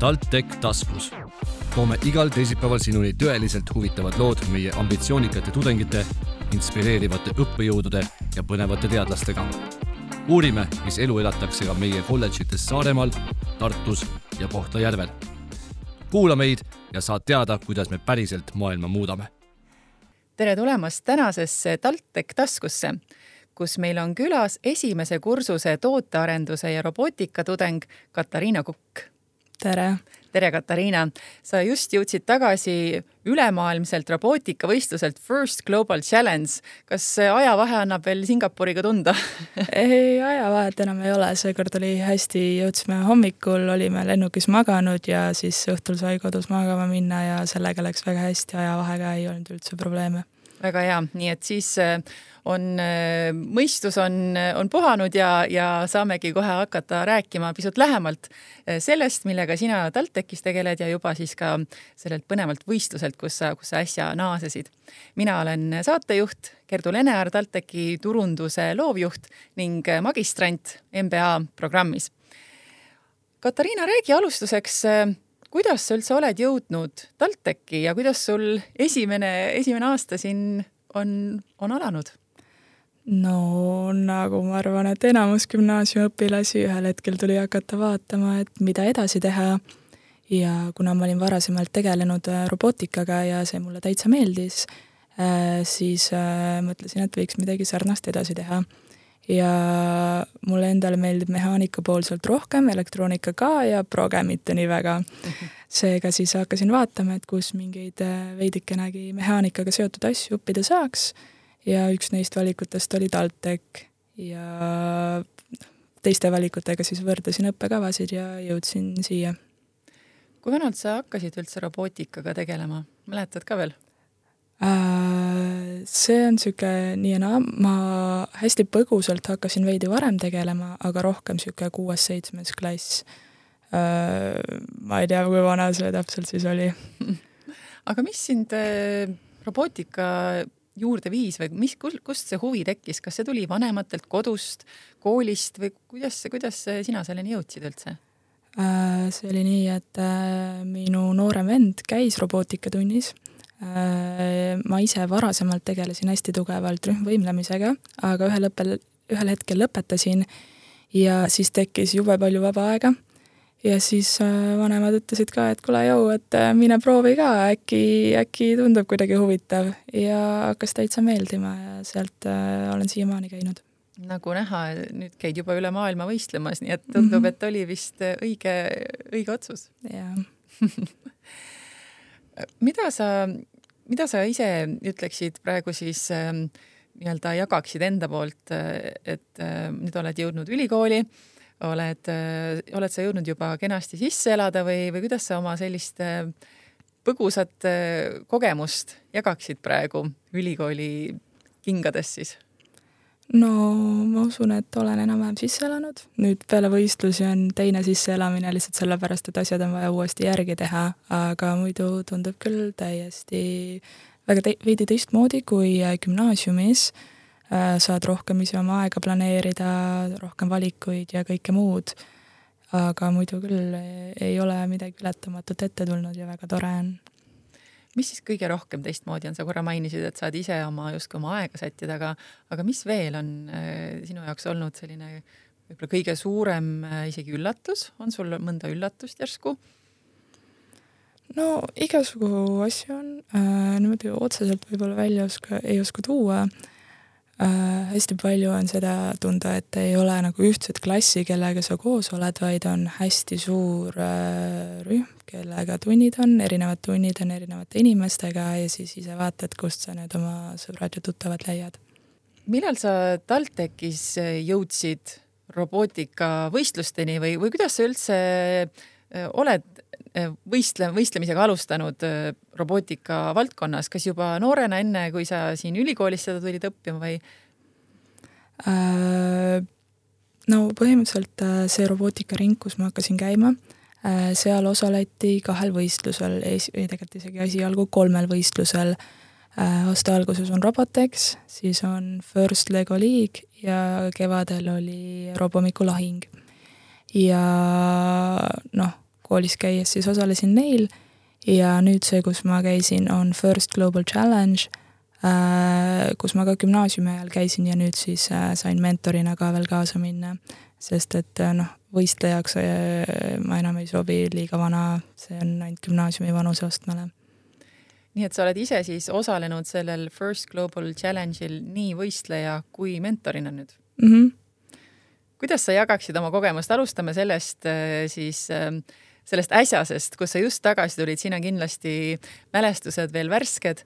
TalTech taskus. toome igal teisipäeval sinuni tõeliselt huvitavad lood meie ambitsioonikate tudengite, inspireerivate õppejõudude ja põnevate teadlastega. uurime, mis elu elatakse ka meie kolledžites Saaremaal, Tartus ja Kohtla-Järvel. kuula meid ja saad teada, kuidas me päriselt maailma muudame. tere tulemast tänasesse TalTech taskusse kus meil on külas esimese kursuse tootearenduse ja robootika tudeng Katariina Kukk. Tere! tere, Katariina! sa just jõudsid tagasi ülemaailmselt robootikavõistluselt First Global Challenge. kas ajavahe annab veel Singapuriga tunda ei, ajavahet enam ei ole, seekord oli hästi, jõudsime hommikul, olime lennukis maganud ja siis õhtul sai kodus magama minna ja sellega läks väga hästi, ajavahega ei olnud üldse probleeme. Väga hea, nii et siis on, äh, mõistus on, on puhanud ja, ja saamegi kohe hakata rääkima pisut lähemalt äh, sellest, millega sina TalTechis tegeled ja juba siis ka sellelt põnevalt võistluselt, kus sa, kus sa äsja naasesid. mina olen saatejuht Gerdu Lenear, TalTechi turunduse loovjuht ning magistrant MBA programmis. Katariina, räägi alustuseks kuidas sa üldse oled jõudnud TalTechi ja kuidas sul esimene, esimene aasta siin on, on alanud? no nagu ma arvan, et enamus gümnaasiumiõpilasi ühel hetkel tuli hakata vaatama, et mida edasi teha. ja kuna ma olin varasemalt tegelenud äh, robootikaga ja see mulle täitsa meeldis, äh, siis äh, mõtlesin, et võiks midagi sarnast edasi teha. Ja mulle endale meeldib mehaanika poolselt rohkem, elektroonika ka ja proge mitte nii väga. seega siis hakkasin vaatama, et kus mingeid veidikenegi mehaanikaga seotud asju õppida saaks ja üks neist valikutest oli TalTech ja teiste valikutega siis võrdlesin õppekavasid ja jõudsin siia. kui vanalt sa hakkasid üldse robootikaga tegelema, mäletad ka veel? Äh, see on niisugune nii ja naa, ma hästi põgusalt hakkasin veidi varem tegelema, aga rohkem niisugune kuues-seitsmes klass. Äh, ma ei tea, kui vana see täpselt siis oli aga mis sind äh, robootika juurde viis või mis, kust see huvi tekkis, kas see tuli vanematelt, kodust, koolist või kuidas, kuidas sina selleni jõudsid üldse? See oli nii, et minu noorem vend käis robootikatunnis. Äh, ma ise varasemalt tegelesin hästi tugevalt rühmvõimlemisega, aga ühel õppel, ühel hetkel lõpetasin ja siis tekkis jube palju vaba aega ja siis äh, vanemad ütlesid ka, et kuule, jõu, et äh, mine proovi ka, äkki, äkki tundub kuidagi huvitav ja hakkas täitsa meeldima ja sealt olen siiamaani käinud. nagu näha, nüüd käid juba üle maailma võistlemas, nii et tundub -hmm. et oli vist õige, õige otsus. jah mida sa, mida sa ise ütleksid praegu siis äh, nii-öelda jagaksid enda poolt, et äh, nüüd oled jõudnud ülikooli äh,, oled, äh, oled sa jõudnud juba kenasti sisse elada või, või kuidas sa oma sellist äh, põgusat äh, kogemust jagaksid praegu ülikooli kingades siis? No ma usun, et olen enam-vähem sisse elanud, nüüd peale võistlusi on teine sisseelamine lihtsalt sellepärast, et asjad on vaja uuesti järgi teha, aga muidu tundub küll täiesti väga te veidi teistmoodi kui gümnaasiumis Äh, saad rohkem ise oma aega planeerida, rohkem valikuid ja kõike muud. aga muidu küll ei ole midagi ületamatut ette tulnud ja väga tore on. Mis siis kõige rohkem teistmoodi on, sa korra mainisid, et saad ise oma justkui oma aega sättida, aga, aga mis veel on äh, sinu jaoks olnud selline võib-olla kõige suurem äh, isegi üllatus, on sul mõnda üllatust järsku? no igasugu asju on äh,, niimoodi otseselt võib-olla välja oska, ei oska tuua. äh,, äh, hästi palju on seda tunda, et ei ole nagu ühtset klassi, kellega sa koos oled, vaid on hästi suur äh, rühm, kellega tunnid on, erinevad tunnid on erinevate inimestega ja siis ise vaatad, kust sa need oma sõbrad ja tuttavad leiad. millal sa TalTechis jõudsid robootikavõistlusteni või, või kuidas sa üldse äh, oled äh, võistle, võistlemisega alustanud äh, robootika valdkonnas, kas juba noorena, enne kui sa siin ülikoolis seda tulid õppima või äh,? no põhimõtteliselt äh, see robootikaring, kus ma hakkasin käima äh,, seal osaleti kahel võistlusel, või tegelikult isegi esialgu kolmel võistlusel äh,. aasta alguses on Robotex, siis on First Lego League ja kevadel oli Robomiku lahing. ja noh koolis käies siis osalesin neil ja nüüd see, kus ma käisin, on First Global Challenge, kus ma ka gümnaasiumi ajal käisin ja nüüd siis sain mentorina ka veel kaasa minna. sest et noh, võistlejaks ma enam ei sobi, liiga vana, see on ainult gümnaasiumi vanuseastmele nii et sa oled ise siis osalenud sellel First Global Challenge'il nii võistleja kui mentorina nüüd mm? -hmm. kuidas sa jagaksid oma kogemust, alustame sellest äh, siis ähm, sellest äsjasest, kus sa just tagasi tulid, siin on kindlasti mälestused veel värsked.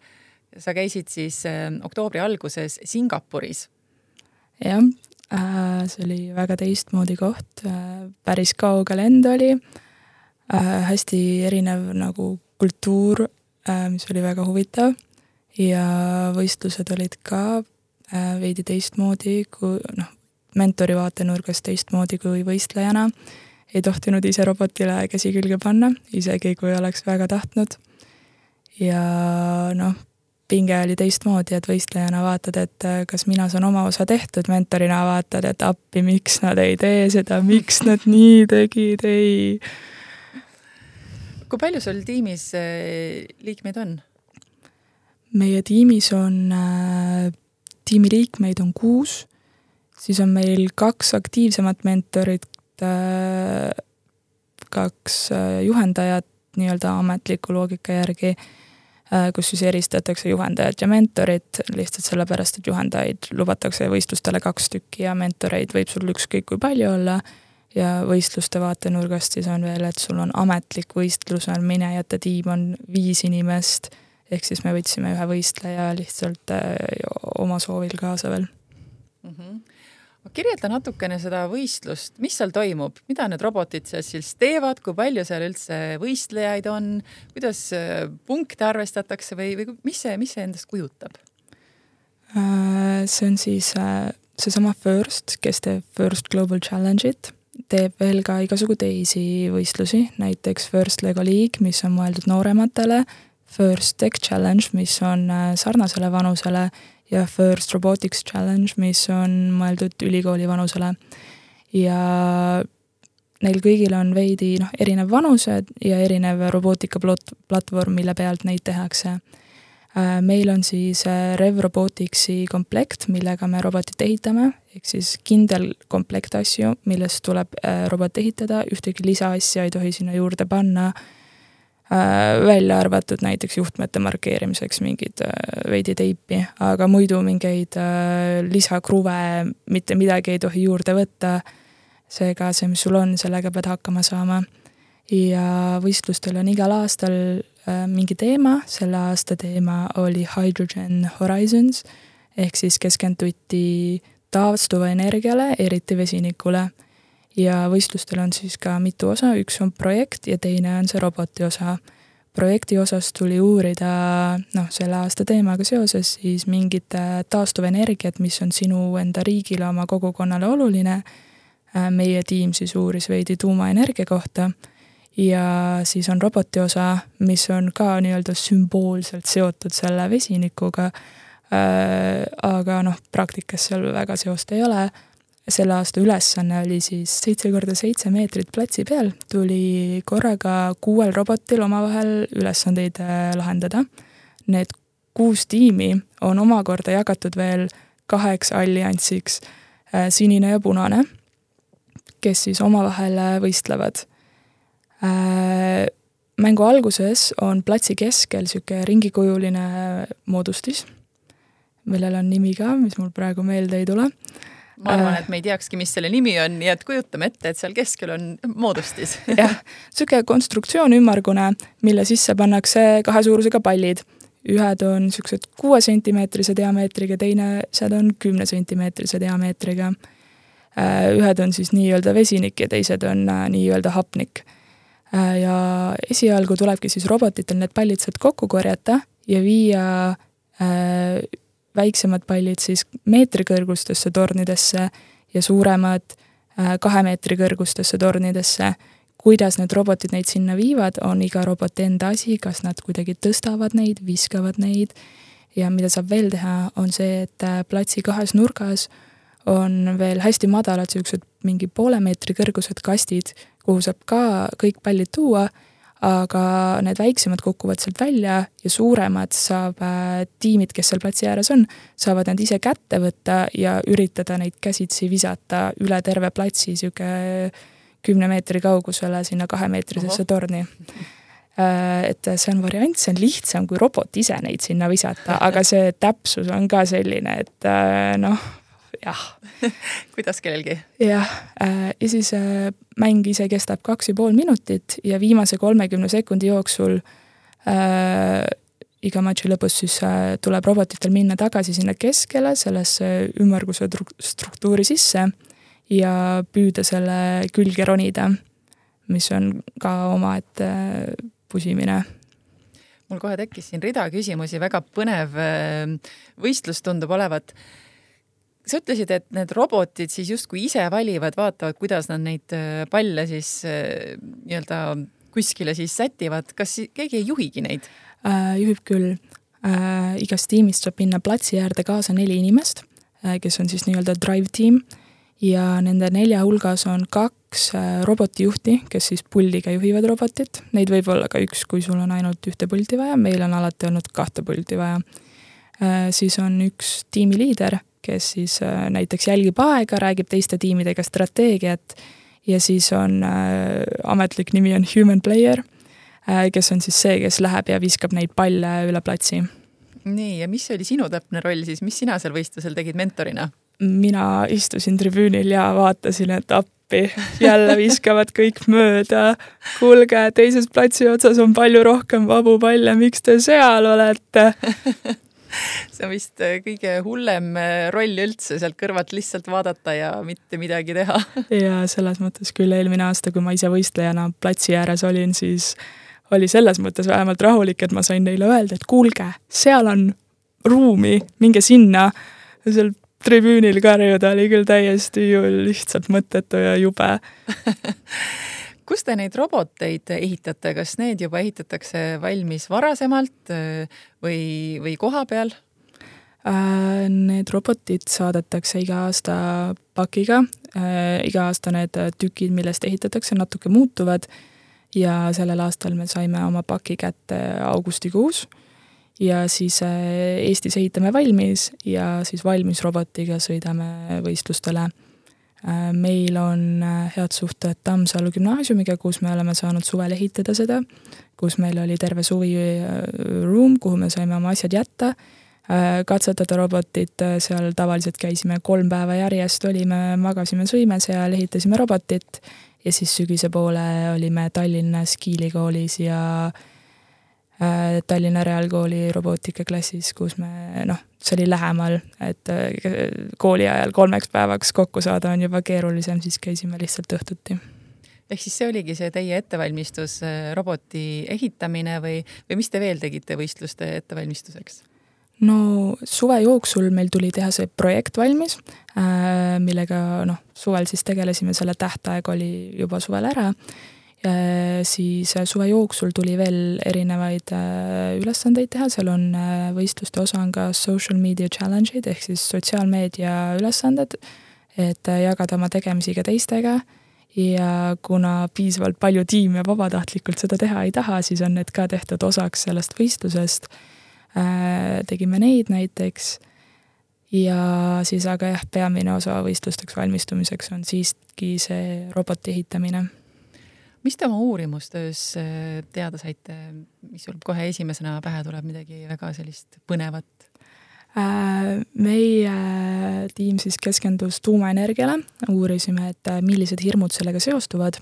sa käisid siis ähm, oktoobri alguses Singapuris. jah äh,, see oli väga teistmoodi koht äh,, päris kauge lend oli äh,, hästi erinev nagu kultuur Äh, mis oli väga huvitav ja võistlused olid ka äh, veidi teistmoodi kui noh, mentori vaatenurgast teistmoodi kui võistlejana. Ei tohtinud ise robotile käsi külge panna, isegi kui oleks väga tahtnud. ja noh, pinge oli teistmoodi, et võistlejana vaatad, et äh, kas mina saan oma osa tehtud, mentorina vaatad, et appi, miks nad ei tee seda, miks nad nii tegid, ei kui palju sul tiimis äh, liikmeid on? meie tiimis on äh,, tiimi liikmeid on kuus, siis on meil kaks aktiivsemat mentorit kaks äh, juhendajat nii-öelda ametliku loogika järgi äh,, kus siis eristatakse juhendajat ja mentorit, lihtsalt sellepärast, et juhendajaid lubatakse võistlustele kaks tükki ja mentoreid võib sul ükskõik kui palju olla. Ja võistluste vaatenurgast siis on veel, et sul on ametlik võistlus, on minejate tiim on viis inimest, ehk siis me võtsime ühe võistleja lihtsalt äh, oma soovil kaasa veel. Mm. -hmm kirjelda natukene seda võistlust, mis seal toimub, mida need robotid seal siis teevad, kui palju seal üldse võistlejaid on, kuidas äh, punkte arvestatakse või, või mis see, mis see endast kujutab? Äh, see on siis seesama First, kes teeb First Global Challenge'it. Teeb veel ka igasugu teisi võistlusi, näiteks First Lego League, mis on mõeldud noorematele, First Tech Challenge, mis on äh, sarnasele vanusele ja First Robotics Challenge, mis on mõeldud ülikooli vanusele. ja neil kõigil on veidi noh, erinev vanused ja erinev robootika plot-, platvorm, mille pealt neid tehakse. Äh, meil on siis äh, Rev Roboticsi komplekt, millega me robotit ehitame, ehk siis kindel komplekt asju, millest tuleb äh, robot ehitada, ühtegi lisaasja ei tohi sinna juurde panna, välja arvatud näiteks juhtmete markeerimiseks mingid veidi teipi, aga muidu mingeid lisakruve, mitte midagi ei tohi juurde võtta, seega see, mis sul on, sellega pead hakkama saama. ja võistlustel on igal aastal Äh, mingi teema, selle aasta teema oli Hydrogen Horizons ehk siis keskenduti taastuva energiale, eriti vesinikule. Ja võistlustel on siis ka mitu osa, üks on projekt ja teine on see roboti osa. projekti osas tuli uurida noh, selle aasta teemaga seoses siis mingit taastuvenergiat, mis on sinu enda riigile, oma kogukonnale oluline. Äh, meie tiim siis uuris veidi tuumaenergia kohta ja siis on roboti osa, mis on ka nii-öelda sümboolselt seotud selle vesinikuga äh,, aga noh, praktikas seal väga seost ei ole. Selle aasta ülesanne oli siis seitse korda seitse meetrit platsi peal, tuli korraga kuuel robotil omavahel ülesandeid äh, lahendada. Need kuus tiimi on omakorda jagatud veel kaheks alliansiks äh,, sinine ja punane, kes siis omavahel äh, võistlevad mängu alguses on platsi keskel niisugune ringikujuline moodustis, millel on nimi ka, mis mul praegu meelde ei tule. Ma arvan, äh, et me ei teakski, mis selle nimi on, nii et kujutame ette, et seal keskel on moodustis jah, niisugune konstruktsioon ümmargune, mille sisse pannakse kahe suurusega pallid. ühed on niisugused kuue sentimeetrise diameetriga, teised on kümne sentimeetrise diameetriga. Äh, ühed on siis nii-öelda vesinik ja teised on nii-öelda hapnik Äh, ja esialgu tulebki siis robotitel need pallid sealt kokku korjata ja viia äh, väiksemad pallid siis meetri kõrgustesse tornidesse ja suuremad äh, kahe meetri kõrgustesse tornidesse. kuidas need robotid neid sinna viivad, on iga roboti enda asi, kas nad kuidagi tõstavad neid, viskavad neid ja mida saab veel teha, on see, et platsi kahes nurgas on veel hästi madalad, niisugused mingi poole meetri kõrgused kastid, kuhu saab ka kõik pallid tuua, aga need väiksemad kukuvad sealt välja ja suuremad saab äh, tiimid, kes seal platsi ääres on, saavad need ise kätte võtta ja üritada neid käsitsi visata üle terve platsi niisugune kümne meetri kaugusele sinna kahemeetrisesse torni. Äh, et see on variant, see on lihtsam kui robot ise neid sinna visata, aga see täpsus on ka selline, et äh, noh, jah. Kuidas kellelgi? jah, äh, ja siis äh, mäng ise kestab kaks ja pool minutit ja viimase kolmekümne sekundi jooksul äh, iga matši lõpus siis äh, tuleb robotitel minna tagasi sinna keskele, sellesse ümmarguse struktuuri sisse ja püüda selle külge ronida, mis on ka omaette pusimine. Mul kohe tekkis siin rida küsimusi, väga põnev võistlus tundub olevat sa ütlesid, et need robotid siis justkui ise valivad, vaatavad, kuidas nad neid äh, palle siis äh, nii-öelda kuskile siis sätivad, kas keegi ei juhigi neid äh,? juhib küll äh,. igast tiimist saab minna platsi äärde kaasa neli inimest äh,, kes on siis nii-öelda drive tiim ja nende nelja hulgas on kaks äh, robotijuhti, kes siis puldiga juhivad robotit. Neid võib olla ka üks, kui sul on ainult ühte pulti vaja, meil on alati olnud kahte pulti vaja äh,. siis on üks tiimiliider kes siis äh, näiteks jälgib aega, räägib teiste tiimidega strateegiat ja siis on äh, ametlik nimi on human player äh,, kes on siis see, kes läheb ja viskab neid palle üle platsi. nii, ja mis oli sinu täpne roll siis, mis sina seal võistlusel tegid mentorina? mina istusin tribüünil ja vaatasin, et appi, jälle viskavad kõik mööda. kuulge, teises platsi otsas on palju rohkem vabu palle, miks te seal olete? see on vist äh, kõige hullem äh, roll üldse, sealt kõrvalt lihtsalt vaadata ja mitte midagi teha. ja selles mõttes küll eelmine aasta, kui ma ise võistlejana platsi ääres olin, siis oli selles mõttes vähemalt rahulik, et ma sain neile öelda, et kuulge, seal on ruumi, minge sinna. seal tribüünil karjuda oli küll täiesti ju lihtsalt mõttetu ja jube kus te neid roboteid ehitate, kas need juba ehitatakse valmis varasemalt äh, või, või koha peal? Äh, need robotid saadetakse iga aasta pakiga, äh, iga aasta need tükid, millest ehitatakse, natuke muutuvad. Ja sellel aastal me saime oma paki kätte augustikuus. Ja siis Eestis ehitame valmis ja siis valmis robotiga sõidame võistlustele meil on äh, head suhted Tammsalu gümnaasiumiga, kus me oleme saanud suvel ehitada seda, kus meil oli terve suvi äh, ruum, kuhu me saime oma asjad jätta, katsetada robotit, seal tavaliselt käisime kolm päeva järjest, olime, magasime, sõime seal, ehitasime robotit. Ja siis sügise poole olime Tallinnas Kiili koolis ja äh, Äh, Tallinna Reaalkooli robootikaklassis, kus me noh, see oli lähemal, et äh, kooli ajal kolmeks päevaks kokku saada on juba keerulisem, siis käisime lihtsalt õhtuti. ehk siis see oligi see teie ettevalmistus, äh, roboti ehitamine või, või mis te veel tegite võistluste ettevalmistuseks? no suve jooksul meil tuli teha see projekt valmis, millega noh, suvel siis tegelesime, selle tähtaeg oli juba suvel ära Äh, siis äh, suve jooksul tuli veel erinevaid äh, ülesandeid teha, seal on võistluste osa on ka social media challenge'id ehk siis sotsiaalmeedia ülesanded, et jagada oma tegemisi ka teistega. Ja kuna piisavalt palju tiime vabatahtlikult seda teha ei taha, siis on need ka tehtud osaks sellest võistlusest. tegime neid näiteks. Ja siis aga jah, peamine osa võistlusteks valmistumiseks on siiski see roboti ehitamine mis te oma uurimustöös äh, teada saite, mis sul kohe esimesena pähe tuleb, midagi väga sellist põnevat? Äh, meie tiim siis keskendus tuumaenergiale, uurisime, et äh, millised hirmud sellega seostuvad.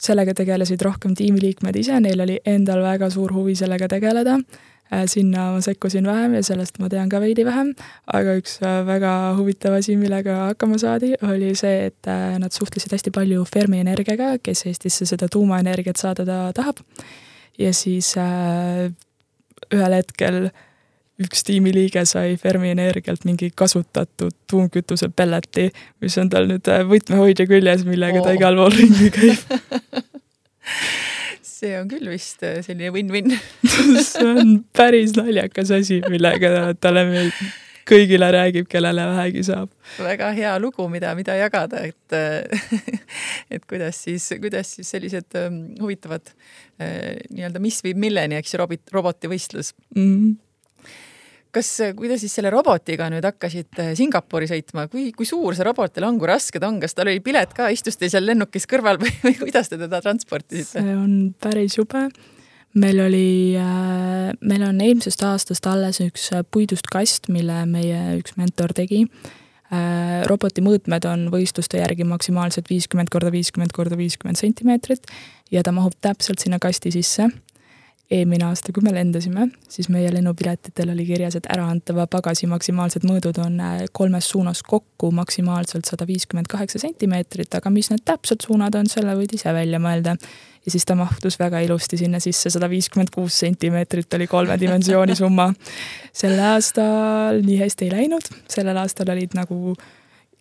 sellega tegelesid rohkem tiimiliikmed ise, neil oli endal väga suur huvi sellega tegeleda Äh, sinna ma sekkusin vähem ja sellest ma tean ka veidi vähem, aga üks äh, väga huvitav asi, millega hakkama saadi, oli see, et äh, nad suhtlesid hästi palju Fermi Energiaga, kes Eestisse seda tuumaenergiat saada tahab. ja siis äh, ühel hetkel üks tiimiliige sai Fermi Energialt mingi kasutatud tuumkütuse pelleti, mis on tal nüüd võtmehoidja küljes, millega oh. ta igal pool ringi käib see on küll vist äh, selline win-win see on päris naljakas asi, millega talle meeldib kõigile räägib, kellele vähegi saab. väga hea lugu, mida, mida jagada, et et kuidas siis, kuidas siis sellised ähm, huvitavad äh, nii-öelda mis viib milleni, eks ju, robot, robotivõistlus mm. -hmm kas, kuidas siis selle robotiga nüüd hakkasid Singapuri sõitma, kui, kui suur see robot teil on, kui raske ta on, kas tal oli pilet ka, istus teil seal lennukis kõrval või, või kuidas te teda transportisite? see on päris jube meil oli, äh, meil on eelmisest aastast alles üks äh, puidust kast, mille meie üks mentor tegi. Äh, roboti mõõtmed on võistluste järgi maksimaalselt viiskümmend korda viiskümmend korda viiskümmend sentimeetrit ja ta mahub täpselt sinna kasti sisse eelmine aasta, kui me lendasime, siis meie lennupiletitel oli kirjas, et äraantava pagasi maksimaalsed mõõdud on äh, kolmes suunas kokku maksimaalselt sada viiskümmend kaheksa sentimeetrit, aga mis need täpsed suunad on, selle võid ise välja mõelda. ja siis ta mahtus väga ilusti sinna sisse, sada viiskümmend kuus sentimeetrit oli kolme dimensiooni summa. sel aastal nii hästi ei läinud, sellel aastal olid nagu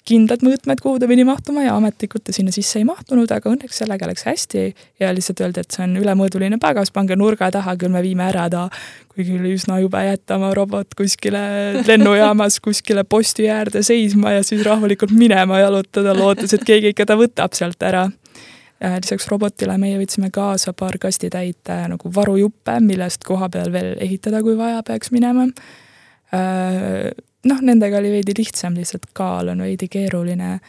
kindlad mõõtmed, kuhu ta pidi mahtuma ja ametlikult ta sinna sisse ei mahtunud, aga õnneks sellega läks hästi. Ja lihtsalt öeldi, et see on ülemõõduline pagas, pange nurga taha, küll me viime ära ta. kuigi oli üsna jube jätta oma robot kuskile lennujaamas kuskile posti äärde seisma ja siis rahulikult minema jalutada, lootes, et keegi ikka ta võtab sealt ära. Lisaks robotile meie võtsime kaasa paar kastitäit äh, nagu varujuppe, millest koha peal veel ehitada, kui vaja peaks minema noh, nendega oli veidi lihtsam, lihtsalt kaal on veidi keeruline.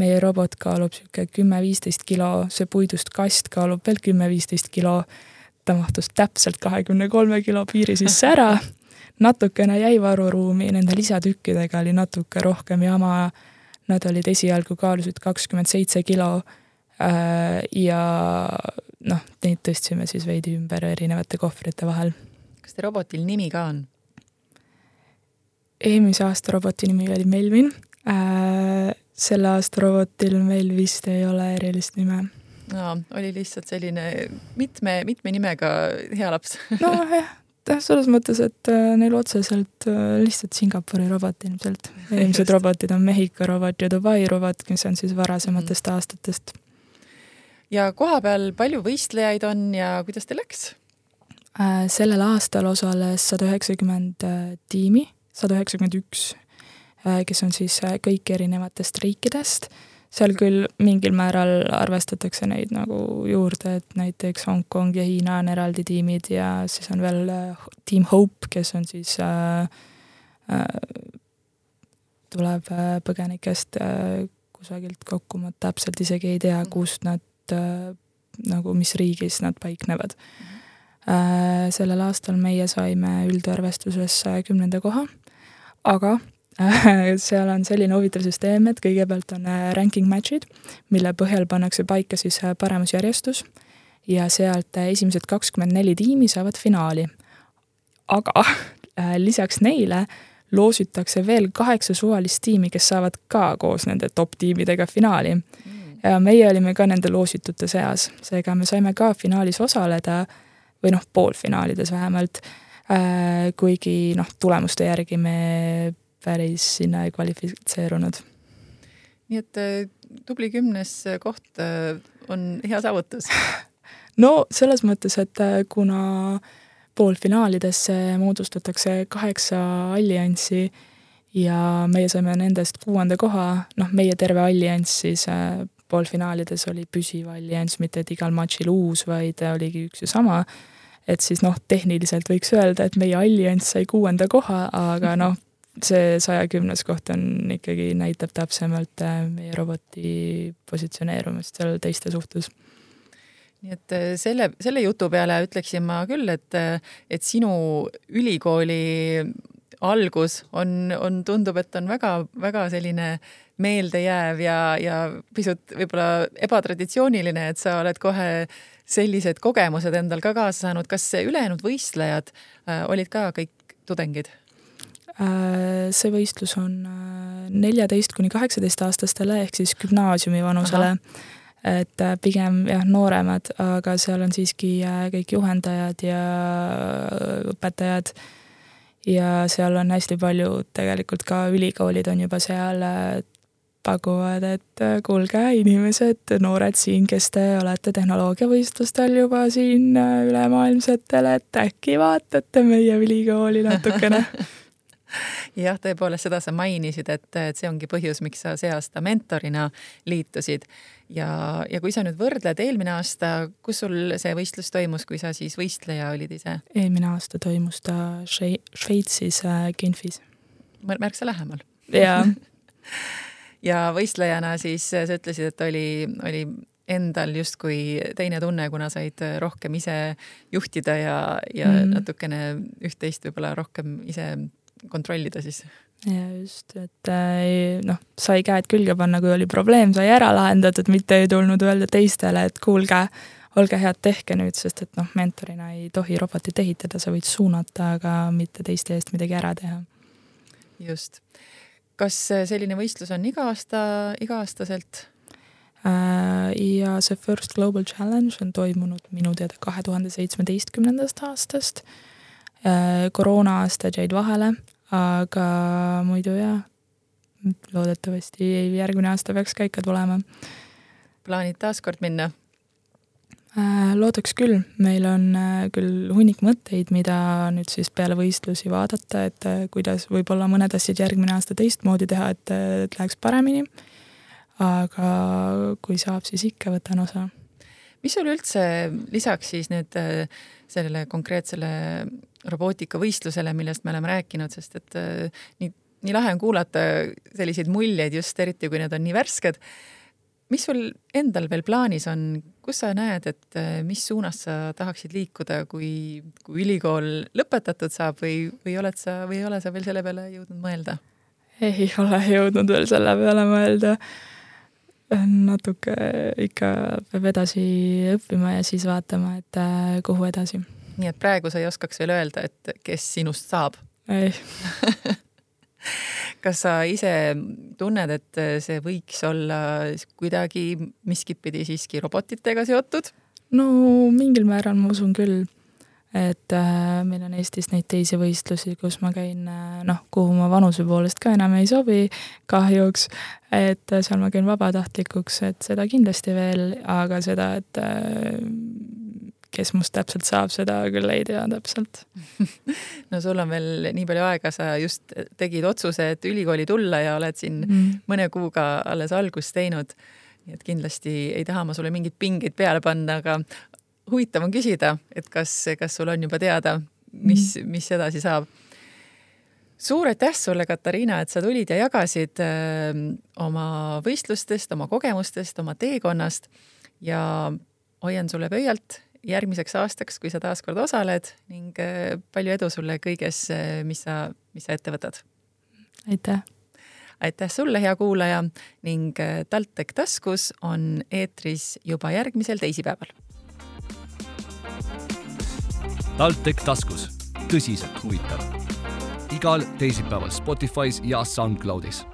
meie robot kaalub niisugune kümme-viisteist kilo, see puidust kast kaalub veel kümme-viisteist kilo. ta mahtus täpselt kahekümne kolme kilo piiri sisse ära. natukene jäi varuruumi, nende lisatükkidega oli natuke rohkem jama. Nad olid esialgu kaalusid kakskümmend seitse kilo. Äh, ja noh, neid tõstsime siis veidi ümber erinevate kohvrite vahel. kas teil robotil nimi ka on? Eelmise aasta roboti nimi oli Melvin äh,. selle aasta robotil meil vist ei ole erilist nime. no oli lihtsalt selline mitme, mitme nimega hea laps nojah, selles mõttes, et äh, neil otseselt äh, lihtsalt Singapuri robot ilmselt. eelmised robotid on Mehhiko robot ja Dubai robot, mis on siis varasematest mm. aastatest. ja kohapeal palju võistlejaid on ja kuidas teil läks? Äh, sellel aastal osales sada üheksakümmend tiimi sada üheksakümmend üks, äh, kes on siis äh, kõik erinevatest riikidest, seal küll mingil määral arvestatakse neid nagu juurde, et näiteks Hongkong ja Hiina on eraldi tiimid ja siis on veel äh, Team Hope, kes on siis äh,, äh, tuleb põgenikest äh, kusagilt kokku, ma täpselt isegi ei tea, kust nad äh, nagu, mis riigis nad paiknevad mm. -hmm. Sellel aastal meie saime üldarvestuses kümnenda koha aga äh, seal on selline huvitav süsteem, et kõigepealt on äh, ranking match'id, mille põhjal pannakse paika siis äh, paremusjärjestus ja sealt esimesed kakskümmend neli tiimi saavad finaali. aga lisaks neile loositakse veel kaheksa suvalist tiimi, kes saavad ka koos nende top tiimidega finaali. Mm. ja meie olime ka nende loositute seas, seega me saime ka finaalis osaleda või noh, poolfinaalides vähemalt Äh, kuigi noh, tulemuste järgi me päris sinna ei kvalifitseerunud. nii et äh, tubli kümnes koht äh, on hea saavutus no selles mõttes, et kuna poolfinaalidesse moodustatakse kaheksa allianssi ja meie saime nendest kuuenda koha, noh, meie terve allianss siis poolfinaalides oli püsiv allianss, mitte et igal matšil uus, vaid oligi üks ja sama et siis noh, tehniliselt võiks öelda, et meie allianss sai kuuenda koha, aga noh, see saja kümnes koht on ikkagi, näitab täpsemalt äh, meie roboti positsioneerumist seal teiste suhtes. Nii et äh, selle, selle jutu peale ütleksin ma küll, et, äh, et sinu ülikooli algus on, on, tundub, et on väga-väga selline meeldejääv ja, ja pisut võib-olla ebatraditsiooniline, et sa oled kohe sellised kogemused endal ka kaasa saanud, kas ülejäänud võistlejad äh, olid ka kõik tudengid? Äh, see võistlus on äh, neljateist kuni kaheksateist aastastele ehk siis gümnaasiumi vanusele. et pigem jah, nooremad, aga seal on siiski kõik juhendajad ja õpetajad ja seal on hästi palju, tegelikult ka ülikoolid on juba seal pakuvad, et äh, kuulge, inimesed, noored siin, kes te olete tehnoloogiavõistlustel juba siin äh, ülemaailmsetel, et äkki vaatate meie ülikooli natukene jah, tõepoolest seda sa mainisid, et, et see ongi põhjus, miks sa see aasta mentorina liitusid. ja, ja kui sa nüüd võrdled eelmine aasta, kus sul see võistlus toimus, kui sa siis võistleja olid ise? eelmine aasta toimus ta Šveitsis äh, Genfis. märksa lähemal. jaa ja võistlejana siis sa ütlesid, et oli, oli endal justkui teine tunne, kuna said rohkem ise juhtida ja, ja mm. natukene üht-teist võib-olla rohkem ise kontrollida siis. ja just, et äh, noh, sai käed külge panna, kui oli probleem, sai ära lahendatud, mitte ei tulnud öelda teistele, et kuulge, olge head, tehke nüüd, sest et noh, mentorina ei tohi robotit ehitada, sa võid suunata, aga mitte teiste eest midagi ära teha. just. Kas selline võistlus on iga aasta, iga-aastaselt? Äh, ja see First Global Challenge on toimunud minu teada kahe tuhande seitsmeteistkümnendast aastast. Äh, koroona-aastad jäid vahele, aga muidu jaa, loodetavasti järgmine aasta peaks ka ikka tulema. plaanid taaskord minna? Äh, loodaks küll, meil on küll hunnik mõtteid, mida nüüd siis peale võistlusi vaadata, et kuidas võib-olla mõned asjad järgmine aasta teistmoodi teha, et, et läheks paremini aga kui saab, siis ikka võtan osa. mis sul üldse lisaks siis nüüd äh, sellele konkreetsele robootikavõistlusele, millest me oleme rääkinud, sest et äh, nii, nii lahe on kuulata selliseid muljeid just eriti, kui need on nii värsked. Mis sul endal veel plaanis on, kus sa näed, et äh, mis suunas sa tahaksid liikuda, kui, kui ülikool lõpetatud saab või, või oled sa või ei ole sa veel selle peale jõudnud mõelda? ei ole jõudnud veel selle peale mõelda natuke ikka peab edasi õppima ja siis vaatama, et äh, kuhu edasi. nii et praegu sa ei oskaks veel öelda, et kes sinust saab? ei kas sa ise tunned, et see võiks olla kuidagi miskit pidi siiski robotitega seotud? no mingil määral ma usun küll et äh, meil on Eestis neid teisi võistlusi, kus ma käin äh, noh, kuhu ma vanuse poolest ka enam ei sobi kahjuks, et äh, seal ma käin vabatahtlikuks, et seda kindlasti veel, aga seda, et äh, kes must täpselt saab, seda küll ei tea täpselt no sul on veel nii palju aega, sa just tegid otsuse, et ülikooli tulla ja oled siin mm. mõne kuuga alles algust teinud nii et kindlasti ei taha ma sulle mingeid pingeid peale panna, aga huvitav on küsida, et kas, kas sul on juba teada, mis, mhm. mis edasi saab. suur aitäh sulle, Katariina, et sa tulid ja jagasid ähm, oma võistlustest, oma kogemustest, oma teekonnast ja hoian sulle pöialt järgmiseks aastaks, kui sa taaskord osaled ning äh, palju edu sulle kõiges, äh, mis sa, mis sa ette võtad. aitäh aitäh sulle, hea kuulaja ning äh, TalTech taskus on eetris juba järgmisel teisipäeval TalTech taskus, tõsiselt huvitav. igal teisipäeval Spotify's ja SoundCloudis